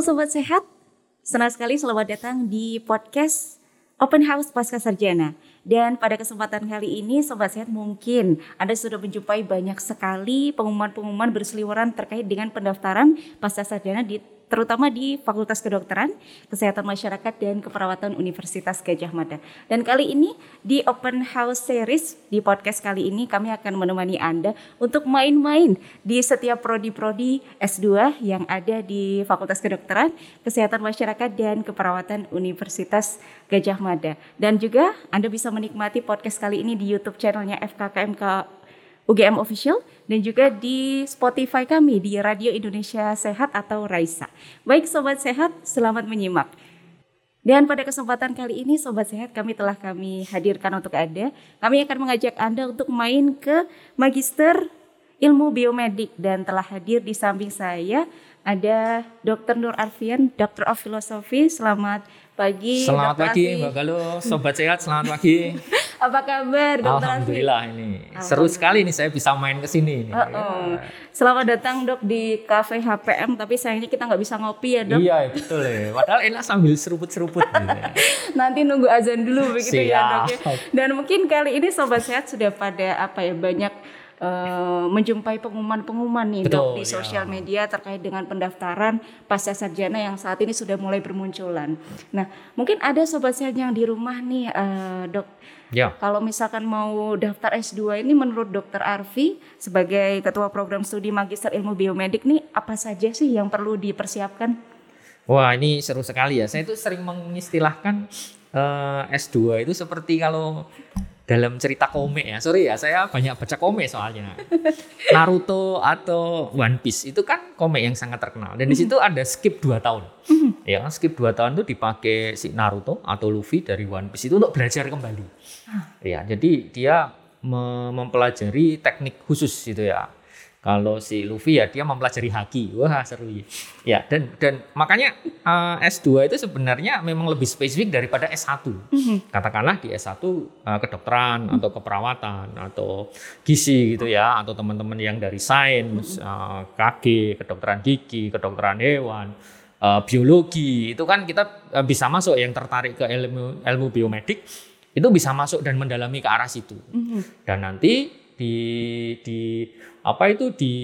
Sobat Sehat, senang sekali selamat datang di podcast Open House Pasca Sarjana. Dan pada kesempatan kali ini Sobat Sehat mungkin Anda sudah menjumpai banyak sekali pengumuman-pengumuman berseliweran terkait dengan pendaftaran pasca sarjana di terutama di Fakultas Kedokteran, Kesehatan Masyarakat dan Keperawatan Universitas Gajah Mada. Dan kali ini di Open House Series di podcast kali ini kami akan menemani Anda untuk main-main di setiap prodi-prodi S2 yang ada di Fakultas Kedokteran, Kesehatan Masyarakat dan Keperawatan Universitas Gajah Mada. Dan juga Anda bisa menikmati podcast kali ini di YouTube channelnya FKKMK UGM Official dan juga di Spotify kami di Radio Indonesia Sehat atau Raisa. Baik Sobat Sehat, selamat menyimak. Dan pada kesempatan kali ini Sobat Sehat kami telah kami hadirkan untuk Anda. Kami akan mengajak Anda untuk main ke Magister Ilmu Biomedik dan telah hadir di samping saya ada Dr. Nur Arfian, Doctor of Philosophy. Selamat pagi. Selamat pagi Mbak Galuh, Sobat Sehat selamat pagi. Apa kabar Dokter Alhamdulillah ini. Seru sekali nih saya bisa main ke sini. Uh -uh. Selamat datang dok di Cafe HPM, tapi sayangnya kita nggak bisa ngopi ya dok. Iya betul ya, padahal enak sambil seruput-seruput. gitu. Nanti nunggu azan dulu begitu ya dok ya. Dan mungkin kali ini Sobat Sehat sudah pada apa ya banyak Uh, menjumpai pengumuman-pengumuman nih Betul, dok di ya. sosial media terkait dengan pendaftaran pasca sarjana yang saat ini sudah mulai bermunculan. Nah mungkin ada sobat sehat yang di rumah nih uh, dok Ya. Kalau misalkan mau daftar S2 ini menurut Dokter Arfi sebagai ketua program studi Magister Ilmu Biomedik nih apa saja sih yang perlu dipersiapkan? Wah, ini seru sekali ya. Saya itu sering mengistilahkan uh, eh, S2 itu seperti kalau dalam cerita komik ya. Sorry ya, saya banyak baca komik soalnya. Naruto atau One Piece itu kan komik yang sangat terkenal. Dan di situ ada skip 2 tahun. Ya, skip 2 tahun itu dipakai si Naruto atau Luffy dari One Piece itu untuk belajar kembali. Ya, jadi dia mempelajari teknik khusus gitu ya kalau si Luffy ya dia mempelajari haki. Wah, seru ya. Ya, dan dan makanya uh, eh, S2 itu sebenarnya memang lebih spesifik daripada S1. Mm-hmm. Katakanlah di S1 uh, eh, kedokteran mm-hmm. atau keperawatan atau gizi gitu ya atau teman-teman yang dari sains, mm-hmm. uh, eh, KG, kedokteran gigi, kedokteran hewan, uh, biologi. Itu kan kita uh, bisa masuk yang tertarik ke ilmu ilmu biomedik itu bisa masuk dan mendalami ke arah situ. Mm-hmm. Dan nanti di di apa itu di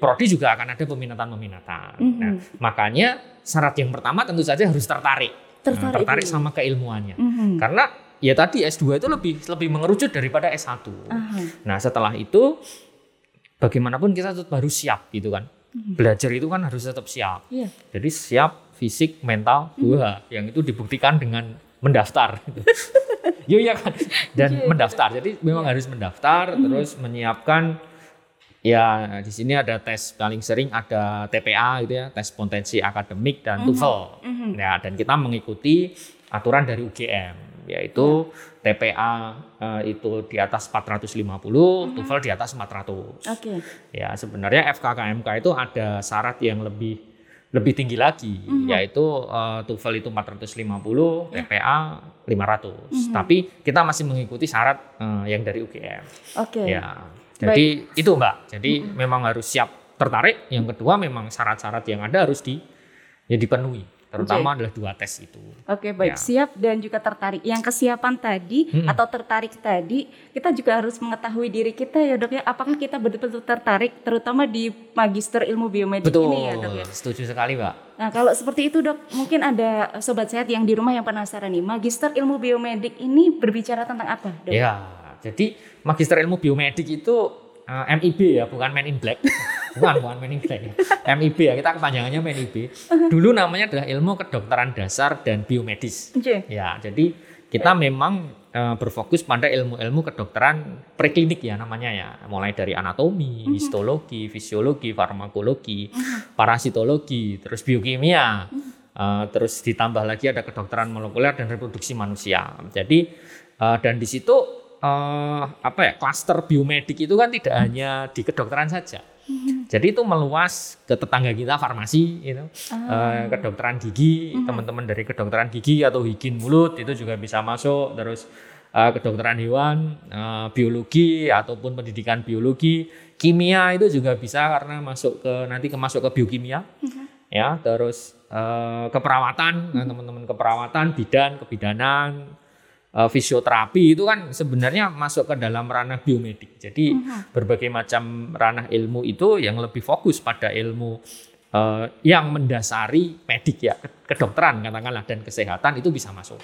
prodi juga akan ada peminatan-peminatan. Mm -hmm. Nah, makanya syarat yang pertama tentu saja harus tertarik. Tertarik, nah, tertarik sama keilmuannya. Mm -hmm. Karena ya tadi S2 itu lebih lebih mengerucut daripada S1. Uh -huh. Nah, setelah itu bagaimanapun kita tetap harus siap gitu kan. Mm -hmm. Belajar itu kan harus tetap siap. Yeah. Jadi siap fisik, mental, dua mm -hmm. yang itu dibuktikan dengan mendaftar. Yo ya kan dan yeah, mendaftar. Jadi memang harus mendaftar terus menyiapkan ya di sini ada tes paling sering ada TPA gitu ya, tes potensi akademik dan mm -hmm. TOEFL. Mm -hmm. Ya dan kita mengikuti aturan dari UGM yaitu. TPA uh, itu di atas 450, mm -hmm. TOEFL di atas 400. Oke. Okay. Ya sebenarnya FKKMK itu ada syarat yang lebih lebih tinggi lagi mm-hmm. yaitu uh, TOEFL itu 450, yeah. TPA 500. Mm-hmm. Tapi kita masih mengikuti syarat uh, yang dari UGM. Oke. Okay. Ya. Jadi Baik. itu Mbak. Jadi mm-hmm. memang harus siap tertarik. Yang kedua memang syarat-syarat yang ada harus di ya dipenuhi terutama okay. adalah dua tes itu. Oke, okay, baik. Ya. Siap dan juga tertarik. Yang kesiapan tadi hmm. atau tertarik tadi, kita juga harus mengetahui diri kita ya, Dok ya, apakah kita betul-betul tertarik terutama di Magister Ilmu Biomedik Betul. ini ya, Dok ya. Setuju sekali, Mbak. Nah, kalau seperti itu, Dok, mungkin ada sobat sehat yang di rumah yang penasaran nih, Magister Ilmu Biomedik ini berbicara tentang apa, Dok? Ya, jadi Magister Ilmu Biomedik itu uh, eh, MIB ya, bukan Man in Black. bukan, bukan Man in Black. Ya. MIB ya, kita kepanjangannya MIB. Dulu namanya adalah Ilmu Kedokteran Dasar dan Biomedis. Okay. Ya, jadi kita memang uh, berfokus pada ilmu-ilmu kedokteran preklinik ya namanya ya, mulai dari anatomi, uh-huh. histologi, fisiologi, farmakologi, uh-huh. parasitologi, terus biokimia. Uh, terus ditambah lagi ada kedokteran molekuler dan reproduksi manusia. Jadi uh, dan di situ uh, apa ya klaster biomedik itu kan tidak hanya di kedokteran saja. Jadi itu meluas ke tetangga kita farmasi, itu ah. uh, kedokteran gigi, hmm. teman-teman dari kedokteran gigi atau higien mulut itu juga bisa masuk. Terus uh, kedokteran hewan, uh, biologi ataupun pendidikan biologi, kimia itu juga bisa karena masuk ke nanti ke masuk ke biokimia, hmm. ya. Terus eh, keperawatan, nah, teman-teman keperawatan, bidan, kebidanan, eh, fisioterapi itu kan sebenarnya masuk ke dalam ranah biomedik. Jadi berbagai macam ranah ilmu itu yang lebih fokus pada ilmu eh, yang mendasari medik ya, ke- kedokteran katakanlah dan kesehatan itu bisa masuk.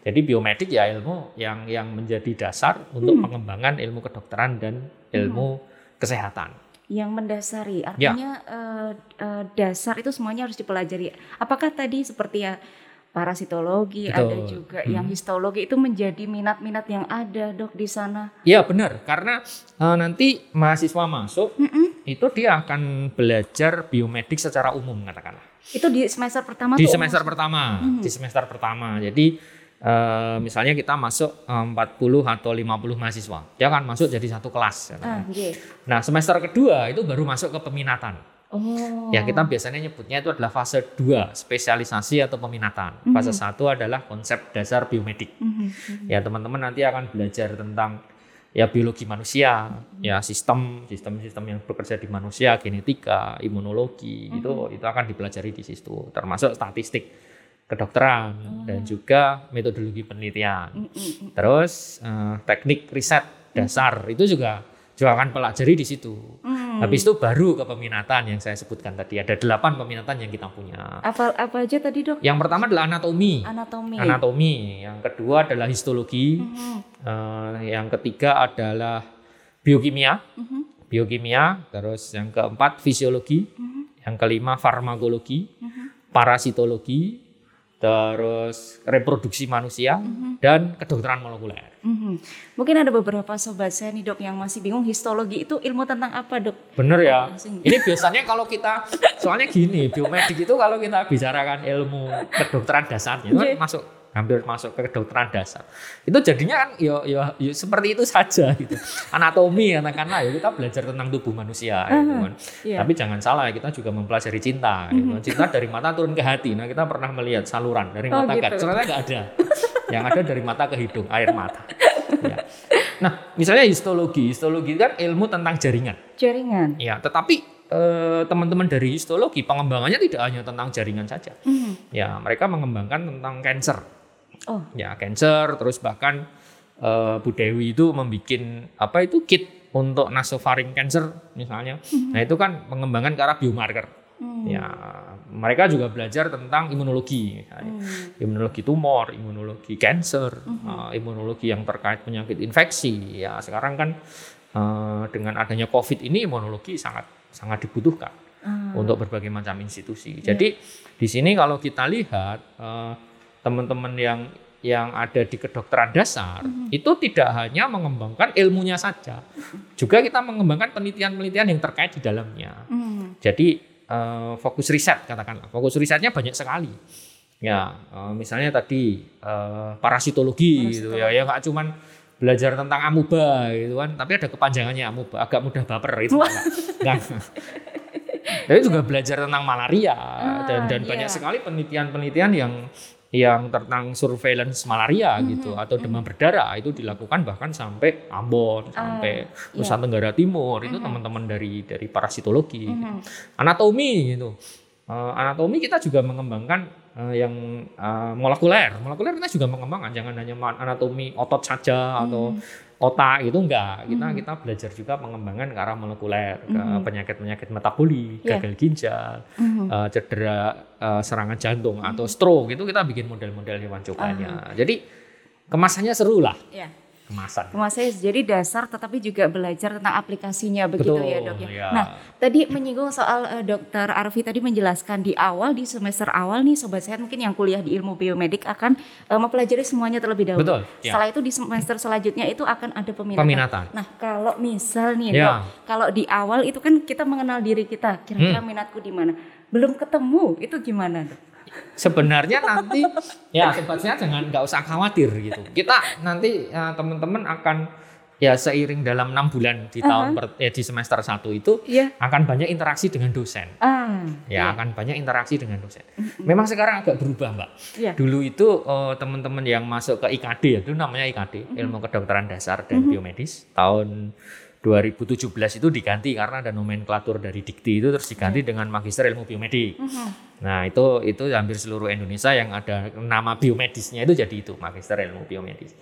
Jadi biomedik ya ilmu yang yang menjadi dasar untuk pengembangan ilmu kedokteran dan ilmu kesehatan. Yang mendasari, Ya. artinya eh, eh, dasar itu semuanya harus dipelajari. Apakah tadi seperti ya parasitologi, ada Betul. juga Hmm. yang histologi itu menjadi minat-minat yang ada dok di sana. Iya benar, karena eh, nanti mahasiswa masuk itu dia akan belajar biomedik secara umum katakanlah. Itu di semester pertama Di tuh semester pertama, di semester pertama. Jadi eh, misalnya kita masuk eh, 40 atau 50 mahasiswa, dia akan masuk jadi satu kelas. Ah, nggih. Nah semester kedua itu baru masuk ke peminatan. Oh. Ya kita biasanya nyebutnya itu adalah fase 2, spesialisasi atau peminatan. Fase 1 adalah konsep dasar biomedik. Mhm. Ya teman-teman nanti akan belajar tentang ya biologi manusia, ya sistem sistem-sistem yang bekerja di manusia, genetika, imunologi itu itu akan dipelajari di situ, termasuk statistik kedokteran dan juga metodologi penelitian. Terus eh, teknik riset dasar itu juga juga akan pelajari di situ. Habis itu baru ke peminatan yang saya sebutkan tadi ada delapan peminatan yang kita punya. Apa apa aja tadi dok? Yang pertama adalah anatomi. Anatomi. Anatomi. Yang kedua adalah histologi. Mhm. Eh, yang ketiga adalah biokimia. Mhm. Biokimia. Terus yang keempat fisiologi. Mhm. Yang kelima farmakologi. Parasitologi. Terus reproduksi manusia dan kedokteran molekuler. Mhm. Mungkin ada beberapa sobat saya nih dok yang masih bingung histologi itu ilmu tentang apa dok? Bener ya. Langsung. Ini biasanya kalau kita soalnya gini, biomedik itu kalau kita bicarakan ilmu kedokteran dasarnya itu kan Iya. masuk hampir masuk ke kedokteran dasar. Itu jadinya kan yo yo, yo seperti itu saja gitu. Anatomi katakanlah ya kita belajar tentang tubuh manusia gitu kan. Iya. Tapi jangan salah kita juga mempelajari cinta gitu. Cinta dari mata turun ke hati. Nah, kita pernah melihat saluran dari Oh, mata ke gitu. ternyata nggak ada. Yang ada dari mata ke hidung, air mata. Ya. Nah, misalnya histologi. Histologi kan ilmu tentang jaringan. Jaringan. Ya, tetapi eh, teman-teman dari histologi pengembangannya tidak hanya tentang jaringan saja. Mhm. Ya, mereka mengembangkan tentang cancer. Oh. Ya, cancer terus bahkan eh, Bu Dewi itu membuat apa itu kit untuk nasofaring cancer misalnya. Nah, itu kan pengembangan ke arah biomarker. Ya, mereka juga belajar tentang imunologi, misalnya. imunologi tumor, imunologi cancer, eh, imunologi yang terkait penyakit infeksi. Ya, sekarang kan eh, dengan adanya COVID ini imunologi sangat sangat dibutuhkan untuk berbagai macam institusi. Jadi di sini kalau kita lihat eh, teman-teman yang yang ada di kedokteran dasar itu tidak hanya mengembangkan ilmunya saja, juga kita mengembangkan penelitian-penelitian yang terkait di dalamnya. Mhm. Jadi eh, fokus riset katakanlah, fokus risetnya banyak sekali. Ya, eh, misalnya tadi eh, parasitologi, gitu ya, ya nggak cuman belajar tentang amuba gitu kan, tapi ada kepanjangannya amuba, agak mudah baper itu. Enggak. Tapi juga belajar tentang malaria dan dan iya. banyak sekali penelitian-penelitian yang yang tentang surveillance malaria gitu atau demam berdarah itu dilakukan bahkan sampai Ambon, sampai Nusa Tenggara Timur itu teman-teman dari dari parasitologi, gitu. anatomi gitu. Eh, anatomi kita juga mengembangkan eh, yang eh, molekuler. Molekuler kita juga mengembangkan jangan hanya anatomi otot saja atau otak itu enggak. Kita kita belajar juga pengembangan ke arah molekuler, ke penyakit-penyakit metabolik, Iya. gagal ginjal, eh, cedera eh, serangan jantung atau stroke itu kita bikin model-model hewan cobanya. Jadi kemasannya seru lah Ya. Kemasan. Mas saya jadi dasar tetapi juga belajar tentang aplikasinya begitu Betul, ya dok ya. ya. Nah tadi menyinggung soal eh, dokter Arfi tadi menjelaskan di awal di semester awal nih sobat sehat mungkin yang kuliah di ilmu biomedik akan eh, mempelajari semuanya terlebih dahulu. Betul, ya. Setelah itu di semester selanjutnya itu akan ada peminatan. Peminatan. Nah kalau misal nih Ya. dok, kalau di awal itu kan kita mengenal diri kita kira-kira Hmm. minatku di mana. Belum ketemu itu gimana dok? Sebenarnya nanti ya sobatnya jangan nggak usah khawatir gitu. Kita nanti ya, teman-teman akan ya seiring dalam enam bulan di tahun per- eh, di semester satu itu Iya. akan banyak interaksi dengan dosen. Ah. Ya akan banyak interaksi dengan dosen. Memang sekarang agak berubah mbak. Iya. Dulu itu eh, teman-teman yang masuk ke IKD ya, itu namanya IKD Ilmu Kedokteran Dasar dan Biomedis tahun 2017 itu diganti karena ada nomenklatur dari Dikti itu terus diganti dengan Magister Ilmu Biomedik. Mhm. Nah, itu itu hampir seluruh Indonesia yang ada nama biomedisnya itu jadi itu Magister Ilmu Biomedis.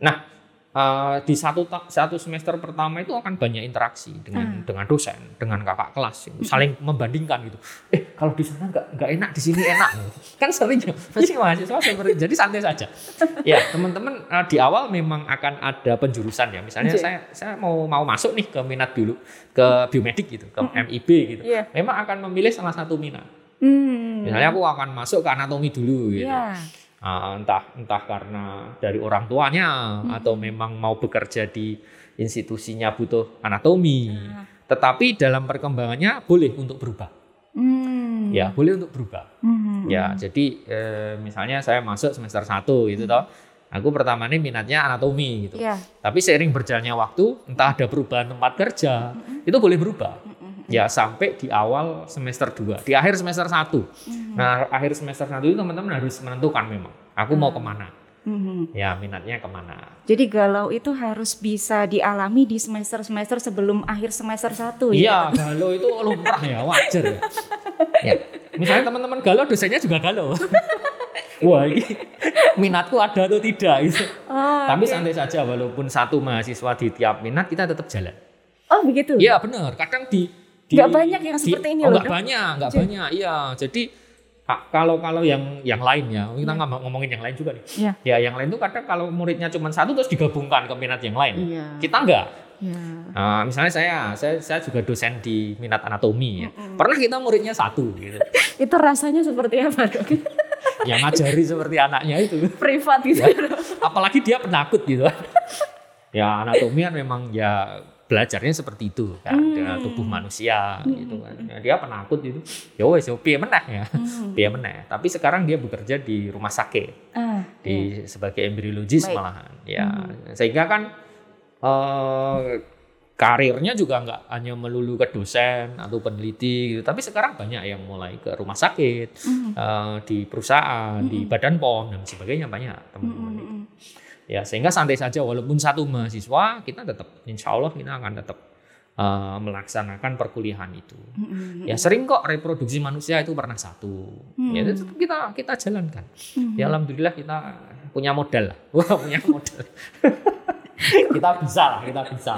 Nah, eh, di satu satu semester pertama itu akan banyak interaksi dengan dengan dosen, dengan kakak kelas, gitu. saling membandingkan gitu. Eh, kalau di sana nggak nggak enak, di sini enak. kan sering ya, pasti mahasiswa seperti jadi santai saja. Ya, teman-teman eh, di awal memang akan ada penjurusan ya. Misalnya Oke. saya saya mau mau masuk nih ke minat dulu ke biomedik gitu, ke MIB gitu. Iya. Memang akan memilih salah satu minat. Hmm. Misalnya aku akan masuk ke anatomi dulu gitu. Iya. Ah, entah entah karena dari orang tuanya atau memang mau bekerja di institusinya butuh anatomi. Tetapi dalam perkembangannya boleh untuk berubah. Hmm. Ya, boleh untuk berubah. Hmm. Ya, jadi eh, misalnya saya masuk semester 1 gitu toh. Aku pertama ini minatnya anatomi gitu. Iya. Tapi seiring berjalannya waktu, entah ada perubahan tempat kerja, itu boleh berubah. Ya sampai di awal semester 2, di akhir semester 1. Nah, akhir semester 1 itu teman-teman harus menentukan memang, aku mau ke mana. Mhm. Ya, minatnya ke mana. Jadi galau itu harus bisa dialami di semester-semester sebelum akhir semester 1 ya. Iya, galau itu lumrah ya, wajar ya. ya. Misalnya teman-teman galau, dosennya juga galau. Wah, ini minatku ada atau tidak gitu. Oh, Tapi oke. santai saja, walaupun satu mahasiswa di tiap minat, kita tetap jalan. Oh, begitu. Iya benar. Kadang di, di Nggak banyak yang seperti ini oh, loh, Nggak Dok. banyak, nggak Jadi- banyak. Iya. Jadi kalau kalau yang yang lain ya, kita nggak ngomongin yang lain juga nih. Iya. Ya yang lain tuh kadang kalau muridnya cuma satu terus digabungkan ke minat yang lain. Iya. Kita enggak. Iya. Nah, misalnya saya, saya saya juga dosen di minat anatomi ya. Pernah kita muridnya satu gitu. Itu rasanya seperti apa, Dok? yang ngajari seperti anaknya itu. Privat gitu. Apalagi dia penakut gitu. ya anatomi kan memang ya belajarnya seperti itu kan dengan tubuh manusia gitu kan. Ya, dia penakut itu. Ya wes yo piye meneh ya. Piye meneh. Tapi sekarang dia bekerja di rumah sakit Ah, di sebagai embriologis Baik. malahan. Ya, sehingga kan eh karirnya juga nggak hanya melulu ke dosen atau peneliti gitu, tapi sekarang banyak yang mulai ke rumah sakit, eh, di perusahaan, di badan pom dan sebagainya banyak teman-teman. itu. Ya sehingga santai saja walaupun satu mahasiswa kita tetap insya Allah kita akan tetap eh, melaksanakan perkuliahan itu. Mm-mm. Ya sering kok reproduksi manusia itu pernah satu. Ya itu tetap kita kita jalankan. Ya alhamdulillah kita punya modal lah. Wah punya modal. kita bisa lah, kita bisa.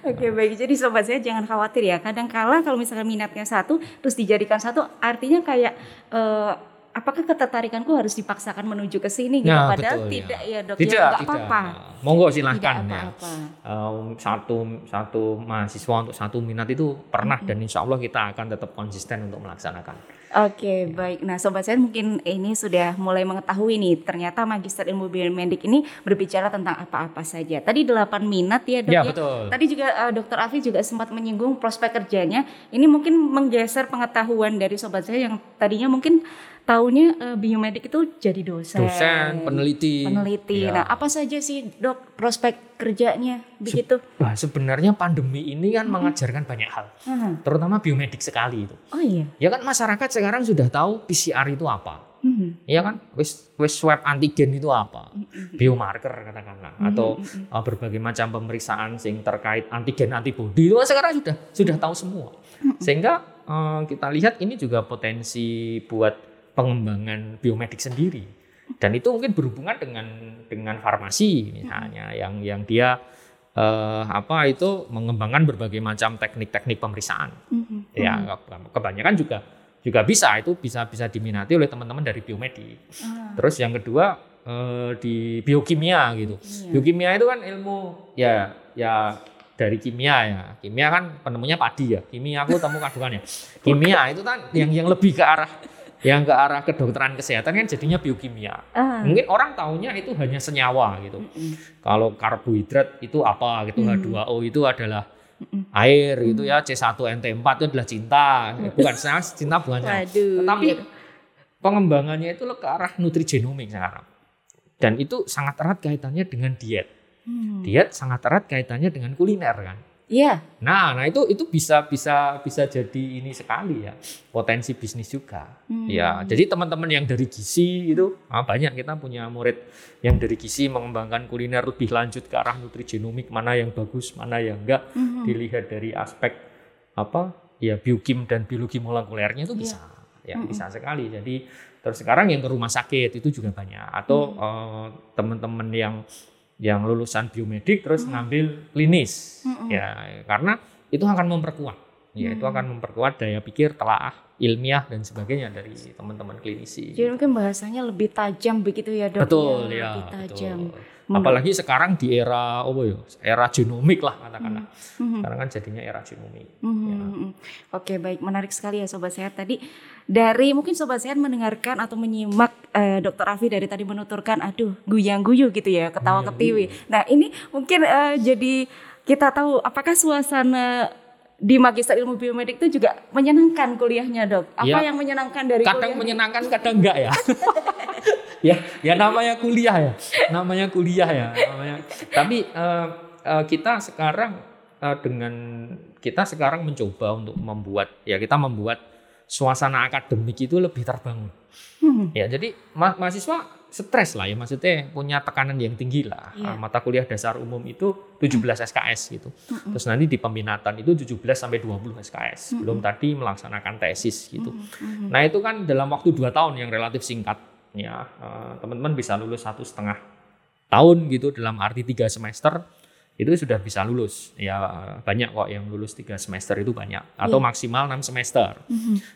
Oke baik, jadi sobat saya jangan khawatir ya. Kadang kala kalau misalkan minatnya satu, terus dijadikan satu, artinya kayak eh, apakah ketertarikanku harus dipaksakan menuju ke sini gitu? Nah, Padahal betul, ya. tidak ya dok, Tidak, ya tidak. apa-apa. Monggo Tidak silahkan ya. apa-apa. Eh, satu satu mahasiswa untuk satu minat itu pernah dan insya Allah kita akan tetap konsisten untuk melaksanakan. Oke baik, nah sobat saya mungkin ini sudah mulai mengetahui nih ternyata Magister Ilmu Biomedik ini berbicara tentang apa-apa saja. Tadi delapan minat ya dok Ya, ya. betul. Tadi juga eh, Dokter Afi juga sempat menyinggung prospek kerjanya. Ini mungkin menggeser pengetahuan dari sobat saya yang tadinya mungkin taunya eh, biomedik itu jadi dosen. Dosen, peneliti. Peneliti. Ya. Nah apa saja sih dok prospek kerjanya begitu? Wah, sebenarnya pandemi ini kan mengajarkan banyak hal, Hmm. terutama biomedik sekali itu. Oh iya. Ya kan masyarakat sekarang sudah tahu PCR itu apa. Hmm. Iya kan, wis wis swab antigen itu apa, biomarker katakanlah, atau uh, berbagai macam pemeriksaan sing terkait antigen antibody itu kan sekarang sudah sudah tahu semua. Sehingga uh, kita lihat ini juga potensi buat pengembangan biomedik sendiri. Dan itu mungkin berhubungan dengan dengan farmasi misalnya yang yang dia eh, apa itu mengembangkan berbagai macam teknik-teknik pemeriksaan. Mhm. Ya ke- kebanyakan juga juga bisa itu bisa bisa diminati oleh teman-teman dari biomedik. Ah, Terus yang kedua eh, di biokimia gitu. Iya. Biokimia itu kan ilmu ya ya dari kimia ya. Kimia kan penemunya padi ya. Kimia aku temukan bukan ya. Kimia itu kan yang yang lebih ke arah yang ke arah kedokteran kesehatan kan jadinya biokimia. ah. Mungkin orang taunya itu hanya senyawa gitu. Mm-mm. Kalau karbohidrat itu apa gitu Hmm. H2O itu adalah air gitu ya C1NT4 itu adalah cinta bukan saya cinta bukan saya. Waduh. Tetapi pengembangannya itu ke arah nutrigenomik sekarang. Dan itu sangat erat kaitannya dengan diet. Hmm. Diet sangat erat kaitannya dengan kuliner kan. Iya. Nah, nah itu itu bisa bisa bisa jadi ini sekali ya potensi bisnis juga. Hmm. Ya, jadi teman-teman yang dari gizi itu ah, banyak kita punya murid yang dari gizi mengembangkan kuliner lebih lanjut ke arah nutrigenomik mana yang bagus, mana yang enggak Mhm. dilihat dari aspek apa ya biokim dan biologi molekulernya itu bisa ya bisa sekali. Jadi terus sekarang yang ke rumah sakit itu juga banyak atau Hmm. eh, teman-teman yang yang lulusan biomedik terus ngambil klinis. Mm-mm. ya karena itu akan memperkuat. Ya itu akan memperkuat daya pikir telaah ilmiah dan sebagainya dari teman-teman klinisi. Jadi mungkin bahasanya lebih tajam begitu ya dok? betul Ya, ya Lebih tajam. betul. apalagi sekarang di era oh ya era genomik lah katakanlah. Mhm. sekarang kan jadinya era genomik. Hmm, Oke baik. Menarik sekali ya sobat sehat. Tadi dari mungkin sobat sehat mendengarkan atau menyimak eh, Dokter Afi dari tadi menuturkan aduh guyang guyu gitu ya ketawa ketiwi. Nah ini mungkin eh, jadi kita tahu apakah suasana di Magister Ilmu Biomedik itu juga menyenangkan kuliahnya dok? Apa Ya. yang menyenangkan dari kadang kuliah? menyenangkan kadang enggak ya ya ya namanya kuliah ya namanya kuliah ya namanya tapi eh, eh, kita sekarang eh, dengan kita sekarang mencoba untuk membuat ya kita membuat suasana akademik itu lebih terbangun. Hmm, ya jadi ma- mahasiswa stres lah ya maksudnya punya tekanan yang tinggi lah. Eh, mata kuliah dasar umum itu 17 SKS gitu. Terus nanti di peminatan itu 17 sampai 20 SKS belum tadi melaksanakan tesis gitu. Nah itu kan dalam waktu dua tahun yang relatif singkat. Ya eh, teman-teman bisa lulus satu setengah tahun gitu dalam arti tiga semester itu sudah bisa lulus ya banyak kok yang lulus tiga semester itu banyak atau maksimal enam semester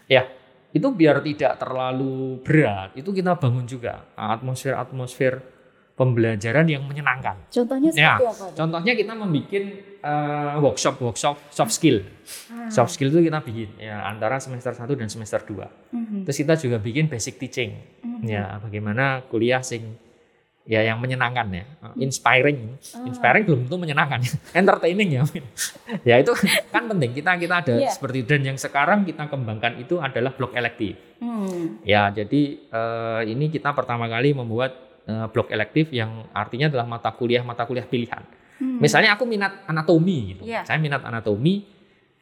ya itu biar tidak terlalu berat itu kita bangun juga atmosfer atmosfer pembelajaran yang menyenangkan Contohnya Ya, seperti apa? Dok? contohnya kita membuat workshop workshop soft skill. Soft skill itu kita bikin ya antara semester 1 dan semester 2. Mhm. Terus kita juga bikin basic teaching. Ya, bagaimana kuliah sing ya yang menyenangkan ya, inspiring. Inspiring belum tentu menyenangkan, entertaining ya. ya itu kan penting. Kita kita ada Iya. seperti dan yang sekarang kita kembangkan itu adalah blok elektif. Hmm. Ya, jadi eh, ini kita pertama kali membuat eh, blok elektif yang artinya adalah mata kuliah mata kuliah pilihan. Misalnya aku minat anatomi gitu. Iya. Saya minat anatomi,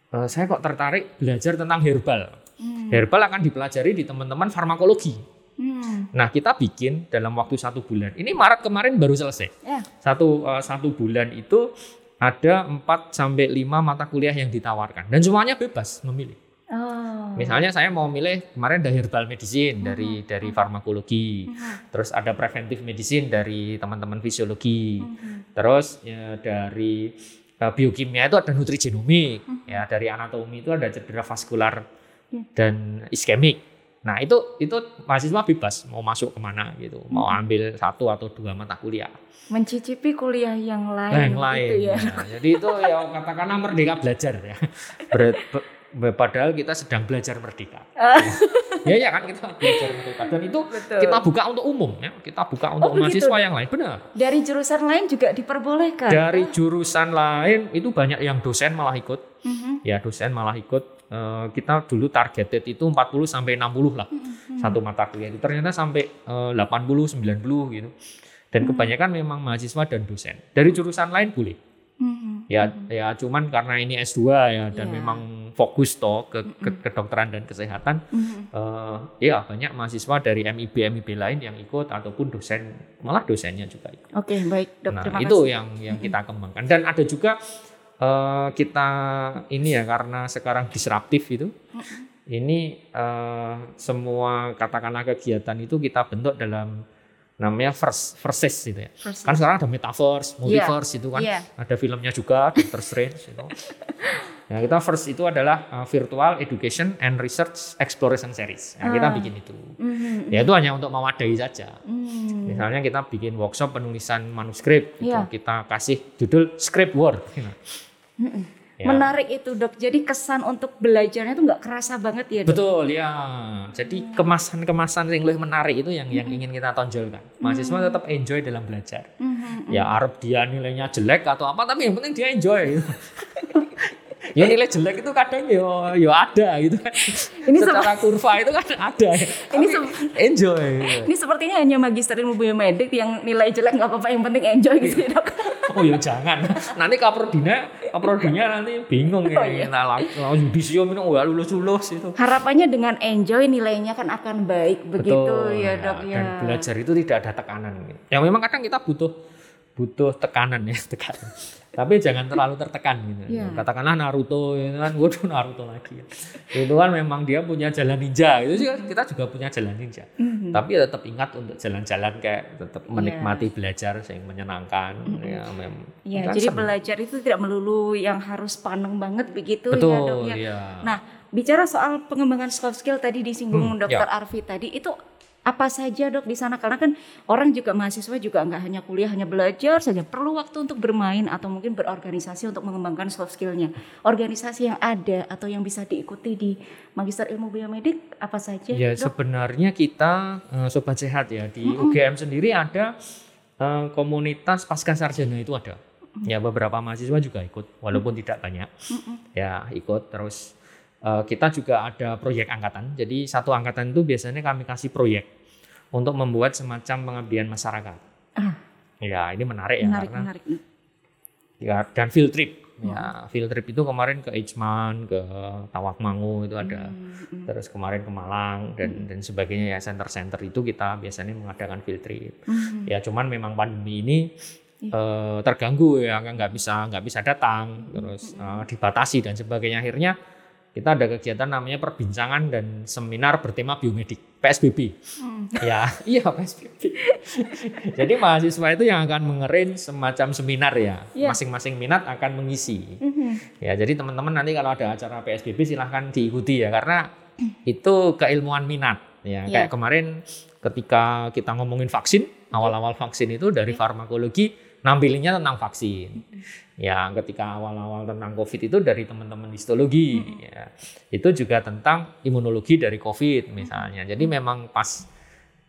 eh, saya kok tertarik belajar tentang herbal. Hmm. Herbal akan dipelajari di teman-teman farmakologi. Hmm. Nah, kita bikin dalam waktu satu bulan. Ini Maret kemarin baru selesai. Ya. Satu eh, satu bulan itu ada 4 sampai 5 mata kuliah yang ditawarkan dan semuanya bebas memilih. Oh. Misalnya saya mau milih kemarin ada herbal medicine dari dari farmakologi, terus ada preventive medicine dari teman-teman fisiologi, terus ya, dari uh, biokimia itu ada nutrigenomik, ya dari anatomi itu ada cedera vaskular Ya. dan iskemik. Nah itu itu mahasiswa bebas mau masuk ke mana gitu, mau ambil satu atau dua mata kuliah. Mencicipi kuliah yang lain. Yang gitu lain. ya. Nah, jadi itu ya katakanlah merdeka belajar ya. Ber- be- be- padahal kita sedang belajar merdeka. ya ya kan kita belajar merdeka dan itu Betul. kita buka untuk umum ya. Kita buka untuk begitu. mahasiswa yang lain. Benar. Dari jurusan lain juga diperbolehkan. Dari jurusan lain itu banyak yang dosen malah ikut. Mhm. Ya, dosen malah ikut. Eh, kita dulu targeted itu 40 sampai 60 lah. Satu mata kuliah itu ternyata sampai eh, 80 90 gitu. Dan kebanyakan memang mahasiswa dan dosen. Dari jurusan lain boleh. Mhm. Ya, ya cuman karena ini S2 ya dan Iya. memang fokus toh ke, ke kedokteran dan kesehatan, Mhm. eh, ya banyak mahasiswa dari MIB MIB lain yang ikut ataupun dosen malah dosennya juga ikut. Oke, baik, Dok. Nah, terima itu kasih. yang yang kita kembangkan dan ada juga eh, kita ini ya karena sekarang disruptif itu. Ini eh, semua katakanlah kegiatan itu kita bentuk dalam namanya first verses gitu ya. First Kan sekarang ada metaverse, multiverse itu kan. Iya. Ada filmnya juga Doctor Strange itu. Nah, kita first itu adalah uh, virtual education and research exploration series. Nah, kita Ah. bikin itu. Mhm. Ya itu hanya untuk mewadai saja. Hmm. Misalnya kita bikin workshop penulisan manuskrip, gitu. Iya. kita kasih judul script word. gitu. Ya. Menarik itu, Dok. Jadi kesan untuk belajarnya itu nggak kerasa banget ya, Dok. Betul ya. Jadi kemasan-kemasan yang lebih menarik itu yang yang ingin kita tonjolkan. Mahasiswa tetap enjoy dalam belajar. Mhm. Ya Arab dia nilainya jelek atau apa, tapi yang penting dia enjoy. ya nilai jelek itu kadang ya ya ada gitu kan. Ini Secara kurva itu kan ada. Ini Tapi se- enjoy. Ini sepertinya hanya magister ilmu biomedik yang nilai jelek nggak apa-apa yang penting enjoy gitu ya dok. Oh ya jangan. Nanti kaprodinya, kaprodinya nanti bingung Oh, ini. iya. Nah, lang- langsung yudisium itu wah lulus-lulus itu. Harapannya dengan enjoy nilainya kan akan baik begitu Betul, ya dok ya. Dan belajar itu tidak ada tekanan. Gitu. Ya memang kadang kita butuh butuh tekanan ya tekanan. Tapi jangan terlalu tertekan gitu. Iya. Katakanlah Naruto itu kan, waduh Naruto lagi. Itu kan memang dia punya jalan ninja. Itu sih kita juga punya jalan ninja. Mhm. Tapi ya tetap ingat untuk jalan-jalan kayak tetap Iya. menikmati belajar yang menyenangkan. Ya, mem- Ya, kan jadi senang. belajar itu tidak melulu yang harus paneng banget begitu ya dok Betul, ya. ya. Nah, bicara soal pengembangan soft skill tadi disinggung Hmm, dokter Arfi tadi itu apa saja dok di sana? Karena kan orang juga mahasiswa juga nggak hanya kuliah hanya belajar saja. Perlu waktu untuk bermain atau mungkin berorganisasi untuk mengembangkan soft skillnya. Organisasi yang ada atau yang bisa diikuti di magister ilmu biomedik apa saja Ya dok? sebenarnya kita eh, sobat sehat ya di UGM sendiri ada eh, komunitas pasca sarjana itu ada. Ya beberapa mahasiswa juga ikut walaupun tidak banyak. Ya ikut terus kita juga ada proyek angkatan. Jadi satu angkatan itu biasanya kami kasih proyek untuk membuat semacam pengabdian masyarakat. Ah. Ya ini menarik ya menarik karena menarik ya dan field trip. Ya field trip itu kemarin ke Ijman, ke Tawakmangu itu ada. Hmm, Terus kemarin ke Malang dan dan sebagainya ya center-center itu kita biasanya mengadakan field trip. hmm. Ya cuman memang pandemi ini eh, terganggu ya nggak bisa nggak bisa datang terus eh, dibatasi dan sebagainya akhirnya kita ada kegiatan namanya perbincangan dan seminar bertema biomedik PSBB. Hmm. Ya, iya PSBB. Jadi mahasiswa itu yang akan mengerin semacam seminar ya. Iya. Masing-masing minat akan mengisi. Mhm. Ya, jadi teman-teman nanti kalau ada acara PSBB silahkan diikuti ya karena itu keilmuan minat. Ya, Iya. kayak kemarin ketika kita ngomongin vaksin, awal-awal vaksin itu dari farmakologi nampilinnya tentang vaksin. Ya, ketika awal-awal tentang COVID itu dari teman-teman histologi. Ya. Itu juga tentang imunologi dari COVID misalnya. Jadi memang pas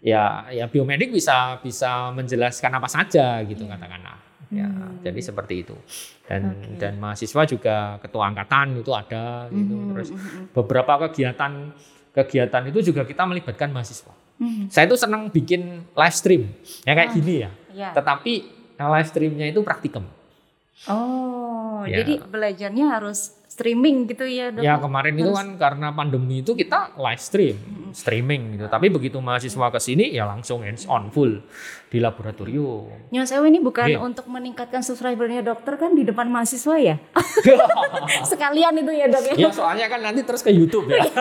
ya ya biomedik bisa bisa menjelaskan apa saja gitu katakanlah. Ya, jadi seperti itu. Dan Oke. dan mahasiswa juga ketua angkatan itu ada gitu. Terus beberapa kegiatan kegiatan itu juga kita melibatkan mahasiswa. mhm. Saya itu senang bikin live stream ya kayak Ah. gini ya. Ya. Tetapi yang live streamnya itu praktikum. Oh, Ya. jadi belajarnya harus streaming gitu ya dok? Ya kemarin itu kan karena pandemi itu kita live stream, streaming gitu. Tapi begitu mahasiswa ke sini ya langsung hands on full di laboratorium. Nyon sewu ini bukan Iya. untuk meningkatkan subscribernya dokter kan di depan mahasiswa ya? Sekalian itu ya dok ya? ya soalnya kan nanti terus ke YouTube ya.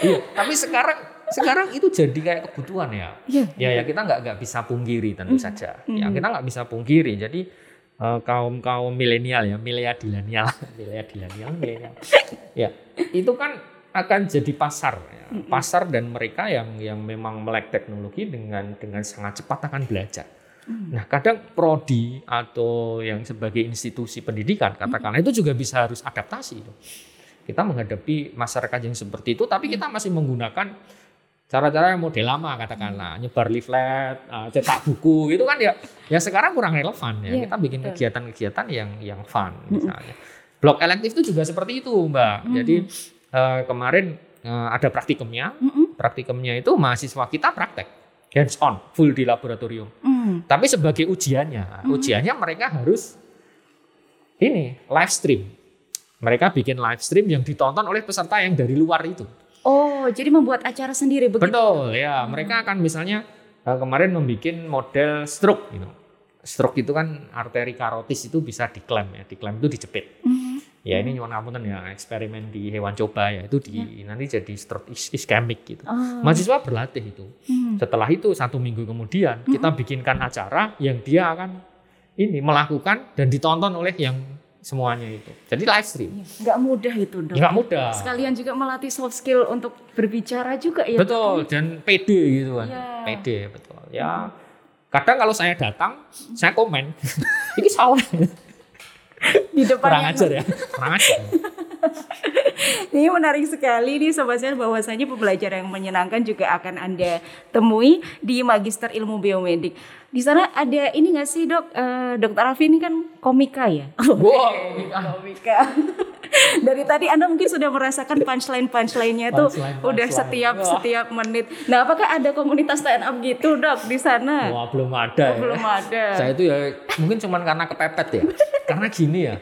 Iya, tapi sekarang sekarang itu jadi kayak kebutuhan ya. Iya. Ya ya kita nggak nggak bisa pungkiri tentu saja. Ya kita nggak bisa pungkiri. Jadi eh, kaum kaum milenial ya, milenial, milenial, milenial. Ya itu kan akan jadi pasar, ya. pasar dan mereka yang yang memang melek teknologi dengan dengan sangat cepat akan belajar. Nah kadang prodi atau yang sebagai institusi pendidikan katakanlah itu juga bisa harus adaptasi. Kita menghadapi masyarakat yang seperti itu, tapi kita masih menggunakan cara-cara yang model lama katakanlah nyebar leaflet, uh, cetak buku itu kan ya ya sekarang kurang relevan ya. Iya, kita bikin kegiatan-kegiatan yang yang fun misalnya. Blok elektif itu juga seperti itu, Mbak. Jadi eh, kemarin eh, ada praktikumnya. Mm-mm. Praktikumnya itu mahasiswa kita praktek hands on, full di laboratorium. Hmm. Tapi sebagai ujiannya, ujiannya mereka harus ini live stream. Mereka bikin live stream yang ditonton oleh peserta yang dari luar itu. Oh, jadi membuat acara sendiri begitu? Betul, ya. Mereka akan misalnya eh, kemarin membuat model stroke gitu. Stroke itu kan arteri karotis itu bisa diklaim ya. Diklaim itu dijepit. Mhm. Ya ini nyuwun ngapunten ya eksperimen di hewan coba ya itu di nanti jadi stroke is- iskemik gitu. Oh. Mahasiswa berlatih itu. Hmm. Setelah itu satu minggu kemudian kita bikinkan acara yang dia akan ini melakukan dan ditonton oleh yang semuanya itu. Jadi live stream. Iya, Nggak mudah itu dok. Nggak mudah. Sekalian juga melatih soft skill untuk berbicara juga ya. Betul dan pede gitu kan. Iya. Pede betul. Ya kadang kalau saya datang saya komen ini salah Di depan kurang ajar ya kurang ajar Ini menarik sekali nih sobat sehat bahwasanya pembelajaran yang menyenangkan juga akan Anda temui di Magister Ilmu Biomedik. Di sana ada ini nggak sih dok? Eh, Dokter Alfi ini kan komika ya? Wow, komika. Dari tadi Anda mungkin sudah merasakan punchline punchline-nya itu Punchline, udah punchline. setiap Wah. setiap menit. Nah, apakah ada komunitas stand up gitu dok di sana? Wah, belum ada ya. Belum ada. Saya itu ya mungkin cuman karena kepepet ya. karena gini ya.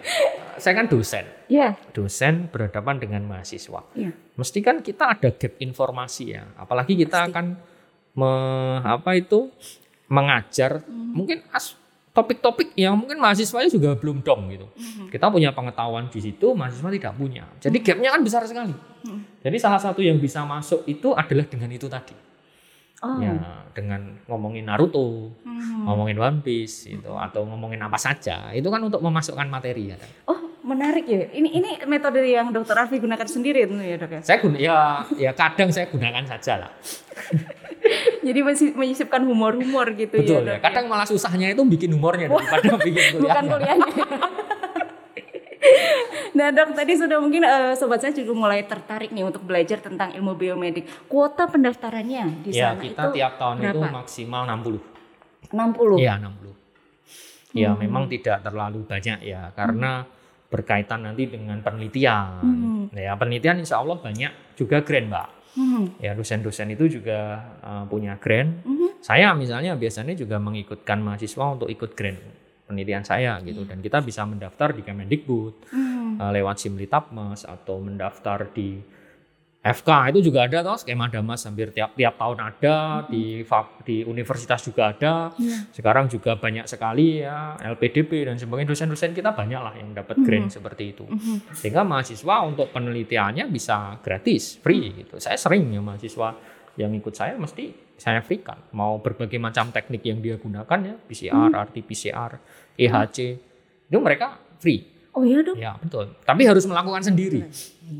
Saya kan dosen. Ya, Dosen berhadapan dengan mahasiswa. ya. Mesti kan kita ada gap informasi ya. Apalagi kita akan me, apa itu mengajar mungkin as topik-topik yang mungkin mahasiswanya juga belum dong gitu. Kita punya pengetahuan di situ, mahasiswa tidak punya. Jadi gapnya kan besar sekali. Jadi salah satu yang bisa masuk itu adalah dengan itu tadi. Oh. Ya, dengan ngomongin Naruto, Hmm. ngomongin One Piece itu atau ngomongin apa saja. Itu kan untuk memasukkan materi ya. Oh, menarik ya. Ini ini metode yang Dokter Alfi gunakan sendiri tentu ya dok ya. Saya guna ya ya kadang saya gunakan saja lah. Jadi masih menyisipkan humor-humor gitu Betul ya. ya. Dok, Kadang malah susahnya itu bikin humornya daripada bikin kuliahnya. Bukan kuliahnya. nah dok tadi sudah mungkin eh, sobat saya juga mulai tertarik nih untuk belajar tentang ilmu biomedik. Kuota pendaftarannya di Ya, sana kita itu tiap tahun itu berapa? maksimal 60. 60. Iya, 60. Ya, Hmm. memang tidak terlalu banyak ya karena berkaitan nanti dengan penelitian. Hmm. Ya, penelitian insya Allah banyak juga grant, Mbak. Hmm. Ya, dosen-dosen itu juga uh, punya grant. Mhm. Saya misalnya biasanya juga mengikutkan mahasiswa untuk ikut grant penelitian saya gitu dan kita bisa mendaftar di Kemendikbud Hmm. uh, lewat Simlitapmas atau mendaftar di FK itu juga ada toh skema Damas hampir tiap tiap tahun ada di fak- di universitas juga ada. Iya. sekarang juga banyak sekali ya LPDP dan sebagainya. Dosen-dosen kita banyak lah yang dapat grant seperti itu. Mhm. sehingga mahasiswa untuk penelitiannya bisa gratis free gitu. Saya sering ya mahasiswa yang ikut saya mesti saya free kan. Mau berbagai macam teknik yang dia gunakan ya PCR RT-PCR EHC itu mereka free Oh iya dok. ya betul tapi harus melakukan sendiri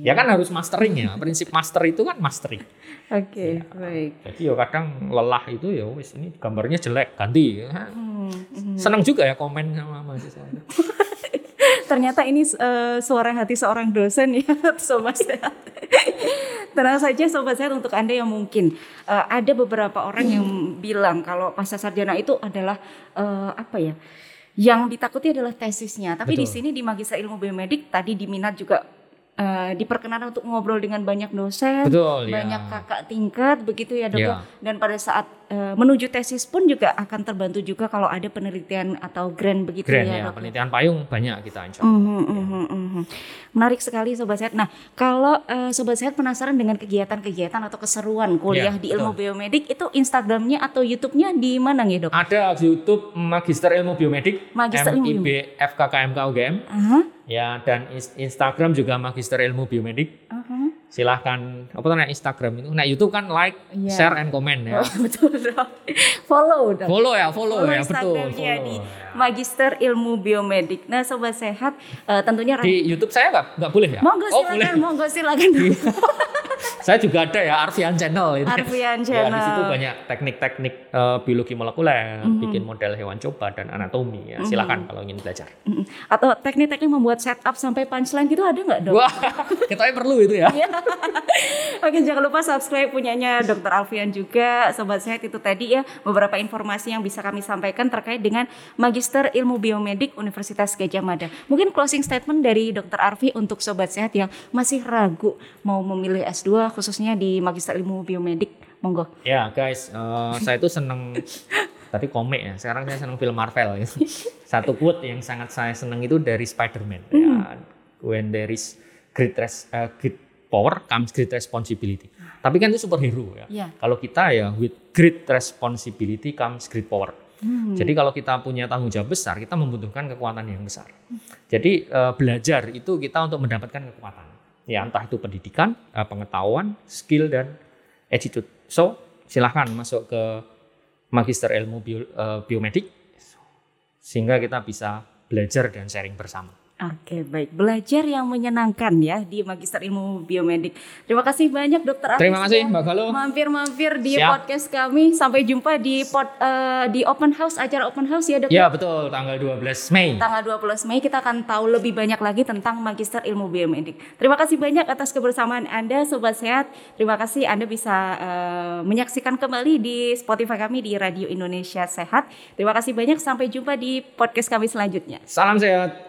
ya kan harus mastering ya prinsip master itu kan mastering Oke baik. jadi ya kadang lelah itu ya wis ini gambarnya jelek ganti ya. Hmm. mhm. seneng juga ya komen sama mahasiswa Ternyata ini eh, suara hati seorang dosen ya, sobat sehat. Tenang saja sobat sehat untuk Anda yang mungkin eh, ada beberapa orang yang bilang kalau pasca sarjana itu adalah eh, apa ya? Yang ditakuti adalah tesisnya. Tapi di Betul. sini di Magister Ilmu Biomedik tadi di Minat juga eh, diperkenalan untuk ngobrol dengan banyak dosen, betul ya banyak kakak tingkat begitu ya dok. ya. Ya. Dan pada saat eh, menuju tesis pun juga akan terbantu juga kalau ada penelitian atau grant begitu Grand ya ya, penelitian payung banyak kita insya Allah. Mhm, mhm, mhm. Menarik sekali Sobat Sehat. Nah, kalau eh, Sobat Sehat penasaran dengan kegiatan-kegiatan atau keseruan kuliah Ya, di ilmu betul. biomedik, itu Instagramnya atau YouTube-nya di mana nih dok? Ada di YouTube Magister Ilmu Biomedik, Magister Ilmu MIB FKKMK UGM, Aha, ya dan Instagram juga Magister Ilmu Biomedik. aha. Silahkan apa nah Instagram itu, nah YouTube kan like, Iya. share, and comment ya. Oh, betul dok. Follow dok. Follow ya, follow, Follow ya, betul. Follow. di. Magister Ilmu Biomedik. Nah, Sobat Sehat eh, tentunya Di YouTube saya nggak nggak boleh ya? Monggo oh silakan, boleh. monggo silakan. Saya juga ada ya Arfian Channel itu. Arfian Ya, di Channel. situ banyak teknik-teknik eh, biologi molekuler, Mhm. bikin model hewan coba dan anatomi ya. Silakan kalau ingin belajar. Mm-mm. Atau teknik-teknik membuat setup sampai punchline gitu ada nggak dok? Wah, kita perlu itu ya. Oke jangan lupa subscribe punyanya Dr. Alfian juga Sobat Sehat itu tadi ya beberapa informasi yang bisa kami sampaikan terkait dengan Magister Ilmu Biomedik Universitas Gajah Mada Mungkin closing statement dari Dr. Arfi untuk Sobat Sehat yang masih ragu mau memilih S2 khususnya di Magister Ilmu Biomedik Monggo Ya guys, eh, saya itu seneng tadi komik ya. Sekarang saya seneng film Marvel. Gitu. Satu quote yang sangat saya seneng itu dari Spider-Man. Ya, when there is great, res- eh, great power comes great responsibility. Tapi kan itu superhero ya. Iya. Kalau kita ya with great responsibility comes great power. Hmm. Jadi kalau kita punya tanggung jawab besar, kita membutuhkan kekuatan yang besar. Jadi eh, belajar itu kita untuk mendapatkan kekuatan. Ya entah itu pendidikan, eh, pengetahuan, skill dan attitude. So silahkan masuk ke Magister Ilmu Bio- eh, Biomedik sehingga kita bisa belajar dan sharing bersama. Oke, baik. Belajar yang menyenangkan ya di Magister Ilmu Biomedik. Terima kasih banyak Dokter Artis. Terima kasih ya. Mbak Galuh. Mampir-mampir di Siap. podcast kami. Sampai jumpa di pod, eh, di open house acara open house ya, Dok. Ya betul, tanggal 12 Mei. Tanggal 12 Mei kita akan tahu lebih banyak lagi tentang Magister Ilmu Biomedik. Terima kasih banyak atas kebersamaan Anda Sobat Sehat. Terima kasih Anda bisa eh, menyaksikan kembali di Spotify kami di Radio Indonesia Sehat. Terima kasih banyak sampai jumpa di podcast kami selanjutnya. Salam sehat.